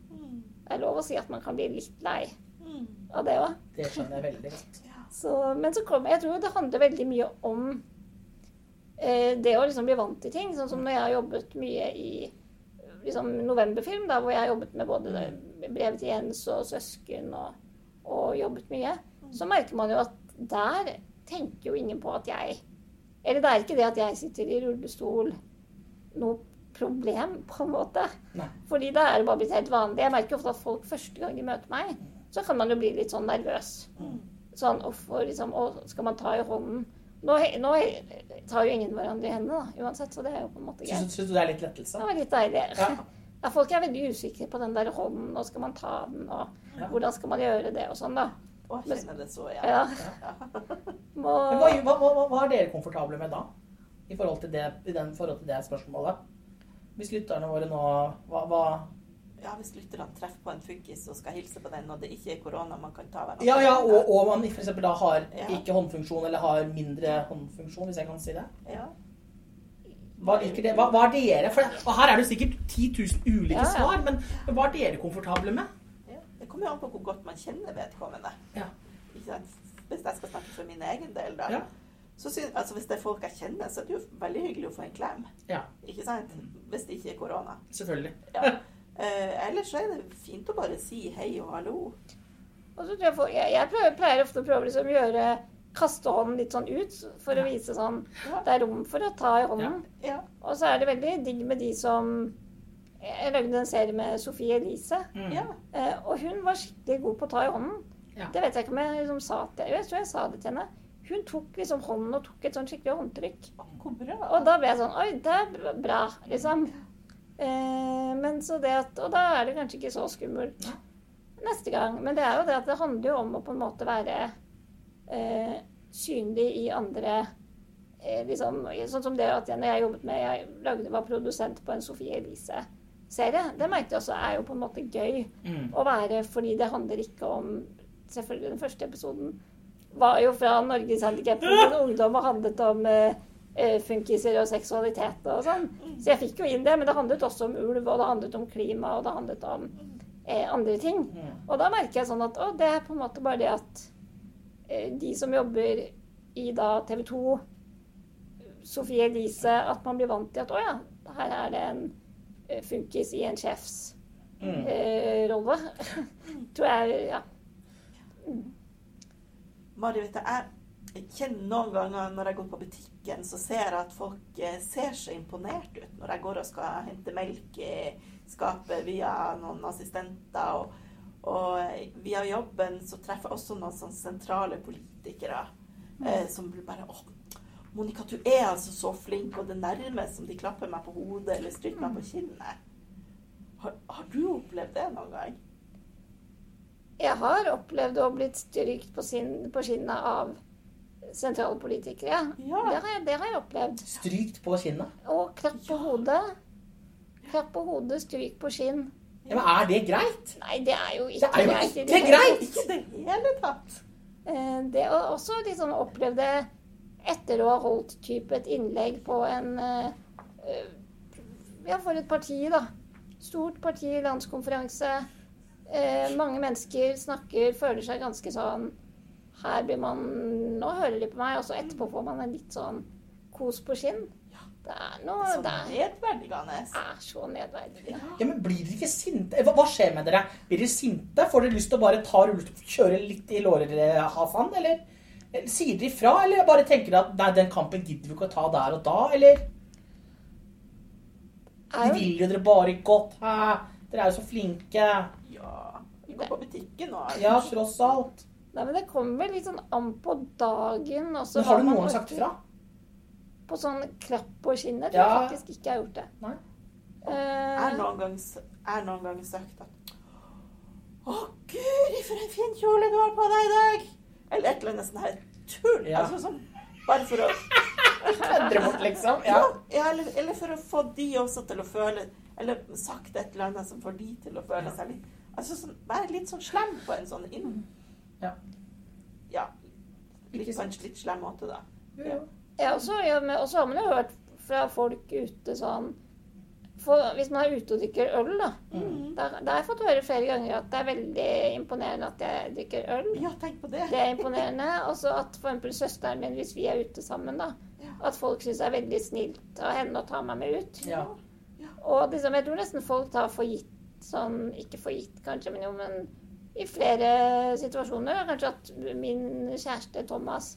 S6: Det er lov å si at man kan bli litt lei av det òg.
S1: Det skjønner jeg veldig godt.
S6: Så, men så kommer Jeg tror det handler veldig mye om eh, det å liksom bli vant til ting. Sånn som når jeg har jobbet mye i liksom, novemberfilm, da, hvor jeg har jobbet med både brevet til Jens og søsken og, og jobbet mye, så merker man jo at der tenker jo ingen på at jeg Eller det er ikke det at jeg sitter i rullestol noe problem, på en måte.
S1: Nei.
S6: Fordi da er det bare blitt helt vanlig. Jeg merker ofte at folk første gang de møter meg, så kan man jo bli litt sånn nervøs. Sånn, hvorfor liksom, å, skal man ta i hånden? Nå, nå tar jo ingen hverandre i hendene, da, uansett, så det er jo på en måte greit.
S1: Syns syns du det er litt lettelse?
S6: Det var litt deilig.
S1: Ja.
S6: Ja, folk er veldig usikre på den der hånden, og skal man ta den, og
S1: Ja.
S6: hvordan skal man gjøre det, og sånn, da.
S2: Å, jeg kjenner det så igjen.
S6: Ja.
S2: Ja.
S1: Hva, hva, hva, hva er dere komfortable med da? I forhold til det, i den, forhold til det spørsmålet? Hvis lytterne våre nå hva, hva
S2: Ja, hvis lytterne treffer på en funkis og skal hilse på den, og det ikke er korona, man kan ta hverandre.
S1: Ja, ja, og, og man f.eks. da har
S2: Ja.
S1: ikke håndfunksjon, eller har mindre håndfunksjon, hvis jeg kan si det.
S2: Ja.
S1: Hva liker dere? Hva, hva er dere? For, og her er det sikkert 10 000 ulike
S6: Ja, ja.
S1: svar, men hva er dere komfortable med?
S2: Ja. Kommer jo an på hvor godt man kjenner vedkommende.
S1: Ja.
S2: Hvis jeg skal snakke for min egen del, da.
S1: Ja.
S2: Så syn- altså, hvis det er folk jeg kjenner, så er det jo veldig hyggelig å få en klem.
S1: Ja,
S2: Ikke sant? Hvis det ikke er korona.
S1: selvfølgelig.
S2: Ja. Eh, ellers så er det fint å bare si hei og hallo.
S6: og så tror jeg, folk, jeg, jeg pleier, pleier ofte å prøve liksom gjøre kaste hånden litt sånn ut, for å vise sånn
S2: Ja.
S6: Det er rom for å ta i hånden.
S2: Ja.
S6: Og så er det veldig digg med de som Jeg lagde en serie med Sofie Elise.
S1: Mm.
S2: ja.
S6: Eh, og hun var skikkelig god på å ta i hånden.
S1: Ja.
S6: Det vet jeg ikke om jeg liksom sa til Jeg tror jeg sa det til henne. Hun tok liksom hånden og tok et sånn skikkelig håndtrykk.
S2: Hvor bra.
S6: Og da ble jeg sånn Oi, det er bra, liksom. Eh, men så det at Og da er det kanskje ikke så skummelt neste gang. Men det er jo det at det handler jo om å på en måte være eh, synlig i andre eh, liksom, Sånn som det at jeg, når jeg jobbet med Jeg lagde, var produsent på en Sofie Elise-serie. Det merket jeg også er jo på en måte gøy
S1: Mm.
S6: å være, fordi det handler ikke om Selvfølgelig den første episoden var jo fra Norges Handikapforbund Ungdom og handlet om eh, eh, funkiser og seksualitet og sånn. Så jeg fikk jo inn det, men det handlet også om ulv, og det handlet om klima, og det handlet om eh, andre ting.
S1: Mm.
S6: Og da merker jeg sånn at å, det er på en måte bare det at eh, de som jobber i da TV 2, Sofie Elise, at man blir vant til at å ja, her er det en funkis i en sjefs
S1: Mm.
S6: eh. Tror jeg, ja.
S2: Mari, vet du, jeg kjenner noen ganger når jeg går på butikken, så ser jeg at folk eh, ser så imponert ut når jeg går og skal hente melk i skapet via noen assistenter. Og, og eh, via jobben så treffer jeg også noen sånne sentrale politikere eh, som blir bare Å, Monica, du er altså så flink, og det nærmest som de klapper meg på hodet eller stryker meg på kinnet. Har, har du opplevd det noen gang?
S6: Jeg har opplevd å blitt strykt på, sin, på kinnet av sentrale politikere.
S2: Ja.
S6: Det, har jeg, det har jeg opplevd.
S1: Strykt på kinnet.
S6: Og klapp på hodet. Klapp på hodet, stryk på skinn.
S1: Ja, men er det greit?
S6: Nei, det er jo
S1: Det
S6: ikke
S1: er jo
S6: greit. det er
S1: greit!
S2: Ikke det hele tatt.
S6: Eh, Det å også liksom opplevd det etter å ha holdt type et innlegg på en eh, eh, Ja, for et parti, da. Stort parti, landskonferanse. Eh, mange mennesker snakker, føler seg ganske sånn Her blir man Nå hører de på meg, og så etterpå får man en litt sånn kos på skinn. Det er noe
S2: Så
S6: Det er,
S2: nedverdigende.
S6: er så nedverdigende.
S1: Ja, men Blir dere ikke sinte? Hva, hva skjer med dere? Blir dere sinte? Får dere lyst til å bare ta rullestol, kjøre litt i lårhasan, eller? Sier de ifra, eller bare tenker de at nei, den kampen gidder vi ikke å ta der og da, eller? De
S6: Er
S1: vil jo dere bare godt. Hæ? Dere er jo så flinke.
S2: Ja. Vi går på butikken nå.
S1: Ja, tross alt.
S6: nei, men det kommer vel litt sånn an på dagen. og så
S1: Men har du noen sagt
S6: ifra?
S1: fra?
S6: På sånn klapp på skinnet tror
S1: Ja.
S6: jeg faktisk ikke jeg har gjort det.
S1: Nei.
S2: Er
S6: Eh,
S2: noen gang, er noen gang sagt at Å, guri, for en fin kjole du har på deg i dag! Et eller annet sånn her tull.
S1: Ja.
S2: Altså sånn bare for å
S1: Kødder bort, liksom?
S2: Ja,
S1: Ja.
S2: eller, eller for å få de også til å føle Eller sagt et eller annet som får de til å føle seg litt Altså sånn, være litt sånn slem på en sånn inn...
S1: Ja.
S2: Ja. Litt på en litt slem måte, da.
S6: Ja, og så har man jo hørt fra folk ute sånn for, Hvis man er ute og drikker øl, da.
S1: Mm.
S6: Da, da har jeg fått høre flere ganger at det er veldig imponerende at jeg drikker øl.
S2: Ja, tenk på det.
S6: Det er imponerende. Og så at for eksempel søsteren min, hvis vi er ute sammen, da,
S2: Ja.
S6: at folk syns det er veldig snilt av henne å ta meg med ut.
S1: Ja.
S6: Og liksom, jeg tror nesten folk tar for gitt sånn Ikke for gitt, kanskje, men jo, men i flere situasjoner. Kanskje at min kjæreste Thomas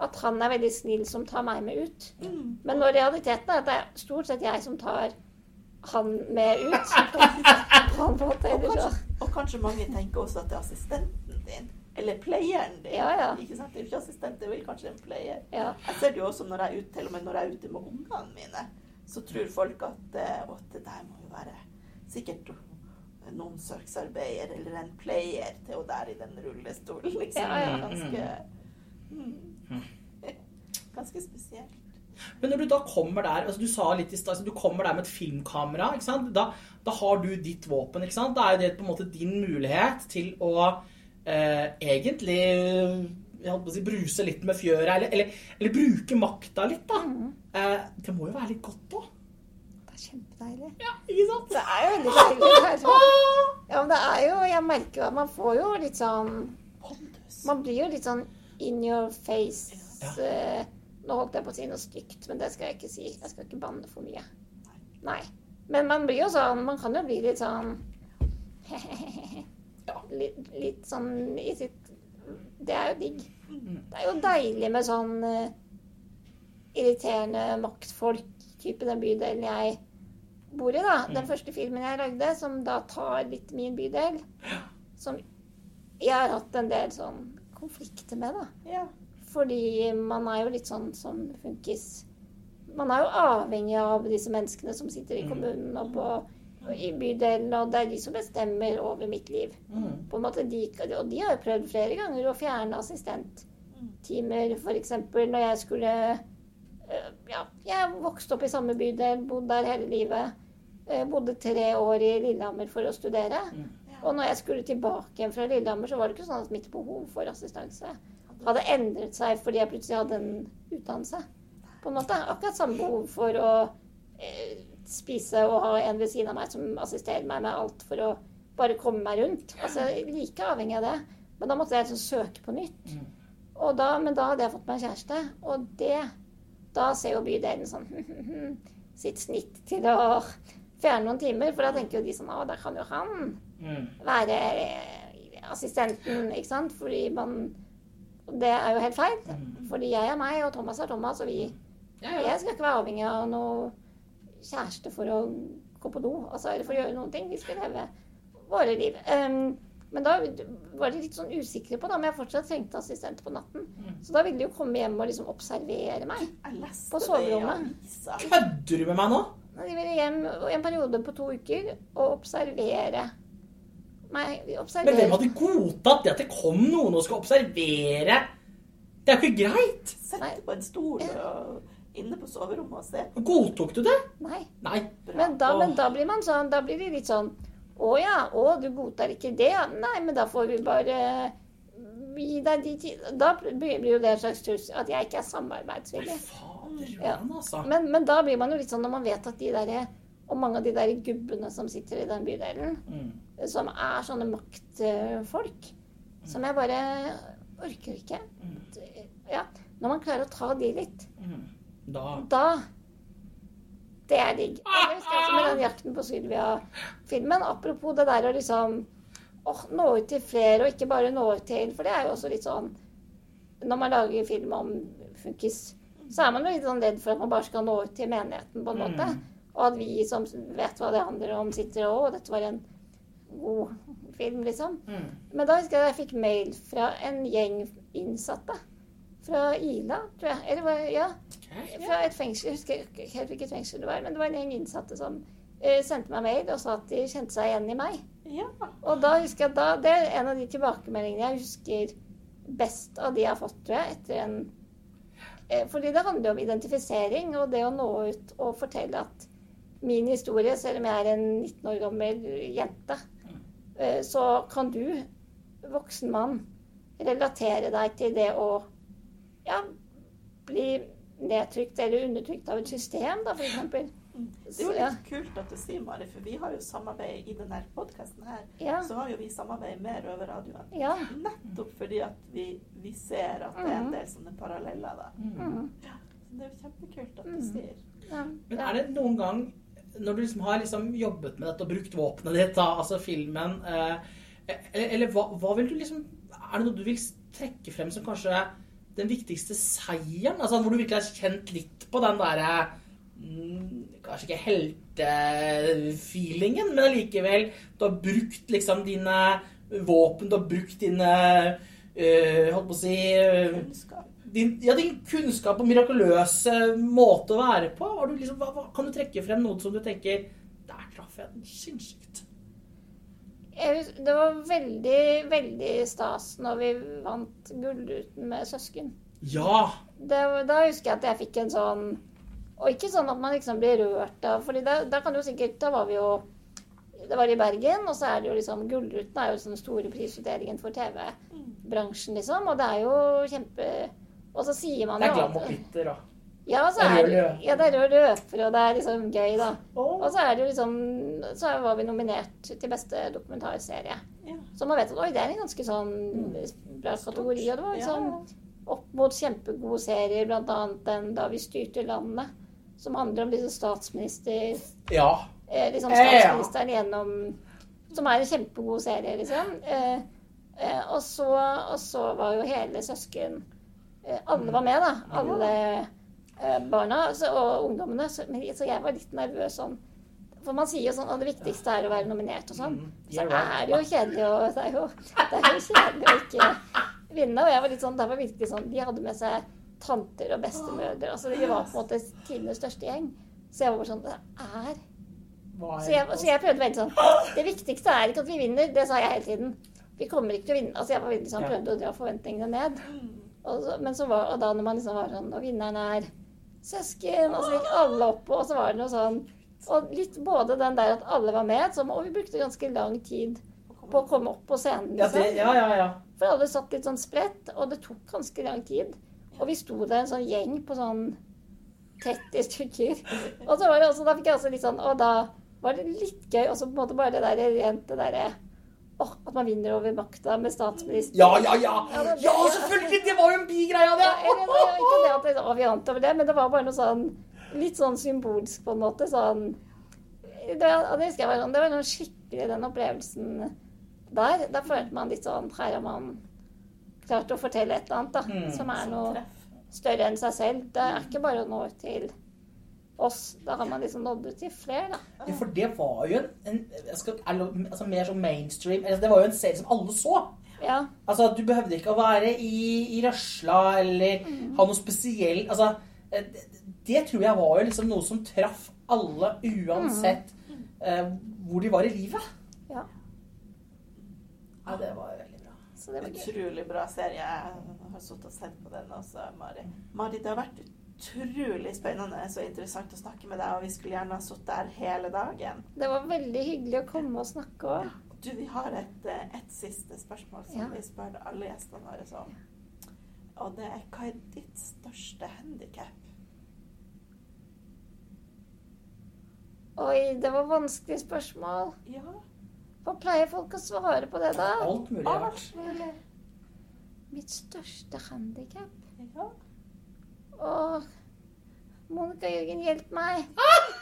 S6: At han er veldig snill som tar meg med ut.
S2: Mm.
S6: Men når realiteten er at det er stort sett jeg som tar han med ut. Han måte,
S2: Og kanskje, og kanskje mange tenker også at det er assistenten din. Eller pleieren din.
S6: Ja, ja.
S2: Ikke sant? Det er jo ikke assistent, det er vel kanskje en pleier.
S6: Ja.
S2: Jeg ser det jo også når jeg er ute, til og med når jeg er ute med ungene mine, så tror folk at eh, å, det der må jo være sikkert en omsorgsarbeider eller en pleier til hun der i den rullestolen. Liksom.
S6: Ja, ja.
S2: Ganske, mm, ganske spesielt.
S1: Men når du da kommer der, altså du sa litt i stad, altså du kommer der med et filmkamera? Da, da har du ditt våpen? Da er det på en måte din mulighet til å eh, egentlig jeg holdt på å si, bruse litt med fjøret, eller, eller, eller bruke makta litt, da. Eh, det må jo være litt godt òg.
S6: Det er kjempedeilig.
S1: Ja, ikke sant?
S6: Det er jo veldig deilig. Sånn. Ja, men det er jo Jeg merker jo at man får jo litt sånn Man blir jo litt sånn in your face.
S1: Ja.
S6: Nå holdt jeg på å si noe stygt, men det skal jeg ikke si. Jeg skal ikke banne for mye. Nei. Men man blir jo sånn Man kan jo bli litt sånn litt, litt sånn i sitt Det er jo digg. Det er jo deilig med sånn uh, irriterende maktfolk-type den bydelen jeg bor i, da. Den første filmen jeg lagde, som da tar litt min bydel, som jeg har hatt en del sånn konflikter med, da. Fordi man er jo litt sånn som funkis. Man er jo avhengig av disse menneskene som sitter i kommunen og på, og i bydelen, og det er de som bestemmer over mitt liv.
S1: Mm.
S6: På en måte, de, og de har jo prøvd flere ganger å fjerne assistenttimer, f.eks. når jeg skulle øh, Ja, jeg vokste opp i samme bydel, bodd der hele livet. Jeg Bodde tre år i Lillehammer for å studere. Og når jeg skulle tilbake igjen fra Lillehammer, så var det ikke sånn at mitt behov for assistanse hadde endret seg fordi jeg plutselig hadde en utdannelse. På en måte. Akkurat samme behov for å eh, spise og ha en ved siden av meg som assisterer meg med alt for å bare komme meg rundt. Altså, like avhengig av det. Men da måtte jeg liksom søke på nytt. Og da, men da hadde jeg fått meg en kjæreste, og det Da ser jo bydelen sånn sitt snitt til å fjerne noen timer. For da tenker jo de sånn Å, da kan jo han
S1: Mm.
S6: være eh, assistenten, ikke sant? Fordi man Det er jo helt feil. Fordi jeg er meg, og Thomas er Thomas, og vi. Jeg skal ikke være avhengig av noe kjæreste for å gå på do, altså, eller for å gjøre noen ting. Vi skal leve våre liv. Um, men da var de litt sånn usikre på da, om jeg fortsatt trengte assistent på natten. Så da ville de jo komme hjem og liksom observere meg. På soverommet.
S1: Kødder du med meg nå?
S6: De ville hjem en periode på to uker og observere meg.
S1: Men hvem hadde godtatt det at det kom noen og skal observere? Det er jo ikke greit.
S2: Sette på en stol og inne på soverommet og se.
S1: Godtok du det?
S6: Nei.
S1: Nei.
S6: Men da, men da blir man sånn, da blir vi litt sånn Å ja, å, du godtar ikke det? ja. Nei, men da får vi bare gi deg de tid Da blir jo det en slags trussel at jeg ikke er samarbeidsvillig.
S1: Fader, Johan, altså. Ja.
S6: Men, men da blir man jo litt sånn når man vet at de der Og mange av de der gubbene som sitter i den bydelen,
S1: Mm.
S6: som er sånne maktfolk, som jeg bare orker ikke. Ja, når man klarer å ta de litt,
S1: Mm. Da
S6: da Det er digg. Jeg det husker også med den 'Jakten på Sylvia'-filmen. Apropos det der å liksom åh, nå ut til flere, og ikke bare nå ut til For det er jo også litt sånn når man lager film om funkis, så er man jo litt sånn redd for at man bare skal nå ut til menigheten, på en måte.
S1: Mm.
S6: Og at vi som vet hva det handler om, sitter og Å, dette var en god film, liksom.
S1: Mm.
S6: Men da husker jeg jeg fikk mail fra en gjeng innsatte. Fra Ila, tror jeg. Eller var- ja, fra et fengsel. Jeg husker ikke helt hvilket fengsel det var, men det var en gjeng innsatte som uh, sendte meg mail og sa at de kjente seg igjen i meg.
S2: Ja.
S6: Og da husker jeg da, Det er en av de tilbakemeldingene jeg husker best av de jeg har fått, tror jeg, etter en eh, Fordi det handler om identifisering og det å nå ut og fortelle at min historie, selv om jeg er en 19 år gammel jente, eh, så kan du, voksen mann, relatere deg til det å ja, bli nedtrykt eller undertrykt av et system, da, f.eks.
S2: Det er jo litt kult at du sier, Mari, for vi har jo samarbeid i denne podkasten her.
S6: Ja,
S2: Så har jo vi samarbeid med Røverradioen.
S6: ja.
S2: Nettopp fordi at vi, vi ser at det er en del sånne paralleller. da.
S6: Mm,
S2: Så det er jo kjempekult at du
S6: Mm.
S2: sier.
S6: ja.
S1: Men er det noen gang, når du liksom har liksom jobbet med dette og brukt våpenet ditt, da, altså filmen eh, Eller, eller hva, hva vil du liksom Er det noe du vil trekke frem som kanskje den viktigste seieren? Altså Hvor du virkelig har kjent litt på den derre mm, Kanskje ikke heltefeelingen, men allikevel Du har brukt liksom dine våpen, du har brukt dine øh, Holdt på å si
S2: øh.
S1: Din, ja, din kunnskap og mirakuløse måte å være på. Du liksom, hva, kan du trekke frem noe som du tenker Der traff jeg den sinnssykt.
S6: Det var veldig, veldig stas når vi vant Gullruten med søsken.
S1: Ja!
S6: Det, da husker jeg at jeg fikk en sånn Og ikke sånn at man liksom blir rørt av For da, kan du sikkert Da var vi jo Det var i Bergen, og så er det jo liksom Gullruten er jo den store prisutdelingen for TV-bransjen, liksom. Og det er jo kjempe Og så sier man
S1: Det er
S6: jo
S1: glam og glitter, da.
S6: Ja, så
S1: er
S6: det, ja, det er rød løper, og det er liksom gøy, da. Og så er det jo liksom Så var vi nominert til beste dokumentarserie. Så man vet at oi, det er en ganske sånn bra kategori. Og det var liksom opp mot kjempegode serier, bl.a. den da vi styrte landet, som handler om disse statsminister...
S1: Ja.
S6: Eh, liksom statsministeren gjennom Som er en kjempegod serie, liksom. Eh, eh, og, så, og så var jo hele søsken Alle var med, da. Alle eh, barna så, og ungdommene. Så, jeg var litt nervøs sånn. For man sier jo sånn at det viktigste er å være nominert og sånn.
S1: Mm,
S6: Så er det jo kjedelig å Det er jo, det er jo kjedelig å ikke vinne. Og jeg var litt sånn, det var virkelig sånn De hadde med seg tanter og bestemødre. Altså de var på en måte tidenes største gjeng. Så jeg var bare sånn Det er så jeg, så jeg prøvde veldig sånn Det viktigste er ikke at vi vinner, det sa jeg hele tiden. Vi kommer ikke til å vinne. Altså jeg var veldig sånn, prøvde å dra forventningene ned. Og, så, men så var, og da når man liksom var sånn Og vinneren er søsken, og så gikk alle opp, og så var det noe sånn Og litt både den der at alle var med, som, og vi brukte ganske lang tid på å komme opp på scenen. Liksom.
S1: ja, ja, ja.
S6: For alle satt litt sånn spredt, og det tok ganske lang tid. Og vi sto der en sånn gjeng på sånn 30 stykker. Og så var det også, da fikk jeg også litt sånn Og da var det litt gøy også på en måte bare det der rent det derre Åh, at man vinner over makta med statsminister.
S1: Ja, ja, ja!
S6: Ja,
S1: selvfølgelig! Det var jo en bigreie av det!
S6: Ja, jeg, jeg, var ikke det at å, vi vant over det, men det var bare noe sånn litt sånn symbolsk på en måte. Sånn Det, det husker jeg var sånn, det var noe skikkelig den opplevelsen der. Da følte man litt sånn Her har man klart å fortelle et eller annet da,
S1: Mm.
S6: som er noe større enn seg selv. Det er ikke bare å nå ut til oss. Da har man liksom nådd ut til flere, da.
S1: Ja, for det var jo en, en jeg skal, altså, mer sånn mainstream altså, Det var jo en serie som alle så.
S6: Ja.
S1: Altså, Du behøvde ikke å være i, i røsla eller ha noe spesiell altså, eh, det, det tror jeg var jo liksom noe som traff alle, uansett eh, hvor de var i livet.
S6: Ja.
S1: Ja, det var veldig bra.
S6: Så det var gøy.
S2: Utrolig bra serie. Jeg har sittet og sett på den også, Mari. Mari, det har vært utrolig spennende og interessant å snakke med deg, og vi skulle gjerne ha sittet der hele dagen.
S6: Det var veldig hyggelig å komme og snakke òg.
S2: Du, vi har et, eh, et siste spørsmål som
S6: Ja.
S2: vi spør alle gjestene våre om. Og det er hva er ditt største handikap?
S6: Oi, det var vanskelig spørsmål.
S2: Ja,
S6: Hva pleier folk å svare på det, da?
S1: Alt mulig
S2: alt mulig.
S6: Mitt største handikap?
S2: Ja.
S6: Åh, Monica Jørgen, hjelp meg!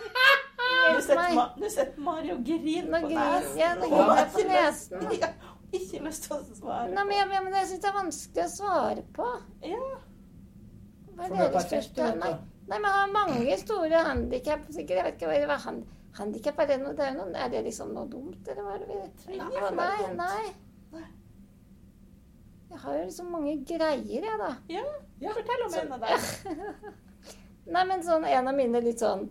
S6: Hjelp meg!
S2: Ma- nå sitter Mari og griner på nesen.
S6: Ja, nå griner jeg på nesen.
S2: Ja, ikke lyst til å svare
S6: Nei, men, jeg, men jeg syns det er vanskelig å svare på.
S2: Ja.
S6: Hva er
S1: er
S6: deres største Nei, nei, men jeg har mange store handikap. Sikkert, jeg vet ikke hva, det hand, handikap er. Det noe, det er, noe, er det liksom noe dumt, eller hva er det vi
S2: Trenger
S6: Nei,
S2: dumt.
S6: nei.
S2: Nei.
S6: Jeg har jo liksom mange greier, jeg, da.
S2: Ja,
S1: Ja,
S2: fortell om
S1: så-
S2: en av dem.
S6: Nei, men sånn en av mine litt sånn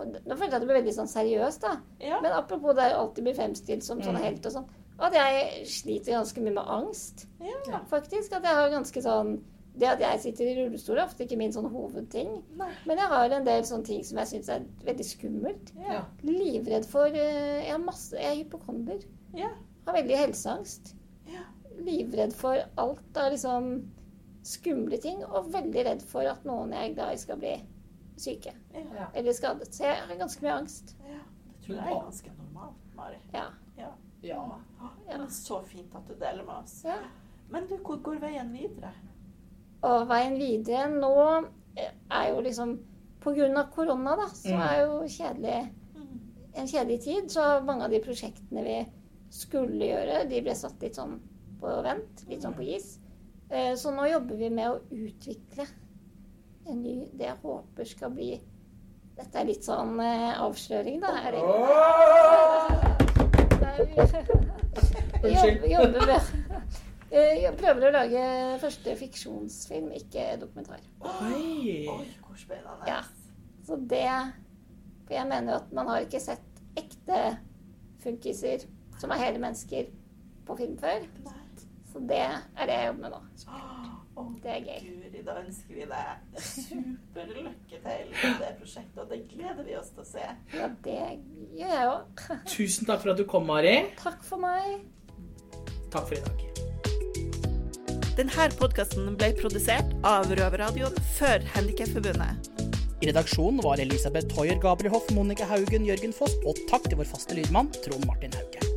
S6: Nå følte jeg at det ble veldig sånn seriøst, da.
S2: Ja.
S6: Men apropos det å alltid bli fremstilt som sånn
S1: Mm.
S6: helt og sånn. At jeg sliter ganske mye med angst,
S2: ja.
S6: faktisk. At jeg har ganske sånn Det at jeg sitter i rullestol er ofte ikke min sånn hovedting.
S2: Nei.
S6: Men jeg har en del sånne ting som jeg syns er veldig skummelt.
S2: Ja.
S6: Livredd for eh, Jeg, har masse, jeg er hypokonder.
S2: Ja.
S6: Har veldig helseangst. Livredd for alt av liksom skumle ting. Og veldig redd for at noen jeg er glad i, skal bli syke
S2: Ja.
S6: eller skadet. Så jeg har ganske mye angst.
S2: ja. Det tror jeg er ganske normalt, Mari.
S6: Ja.
S2: Ja.
S1: Ja.
S6: Ja.
S2: Men så fint at du deler med oss.
S6: ja.
S2: Men du, hvor går veien videre?
S6: Og veien videre nå eh, er jo liksom av korona, da, så
S1: Mm.
S6: er jo kjedelig
S2: Mm.
S6: en kjedelig tid. Så mange av de prosjektene vi skulle gjøre, de ble satt litt sånn på vent. Litt sånn på is. Eh, Så nå jobber vi med å utvikle en ny Det jeg håper skal bli Dette er litt sånn eh, avsløring, da. Er Nei, vi- jobber, jobber med Eh, Jeg prøver å lage første fiksjonsfilm, ikke dokumentar.
S1: Oi.
S2: Oi, hvor spennende.
S6: Ja. Så det For jeg mener jo at man har ikke sett ekte funkiser som er hele mennesker på film før.
S2: Nei.
S6: Så det er det jeg jobber med nå.
S2: Å,
S6: Det er gøy.
S2: Guri, da ønsker vi deg superlykke til med det prosjektet, og det gleder vi oss til å se.
S6: Ja, det gjør jeg òg.
S1: Tusen takk for at du kom, Mari.
S6: Takk for meg.
S1: Takk for i dag.
S2: Denne podkasten ble produsert av Røverradioen for Handikapforbundet.
S1: I redaksjonen var Elisabeth Hoier, Gabriel Hoff, Monica Haugen, Jørgen Foss, og takk til vår faste lydmann Trond Martin Haug.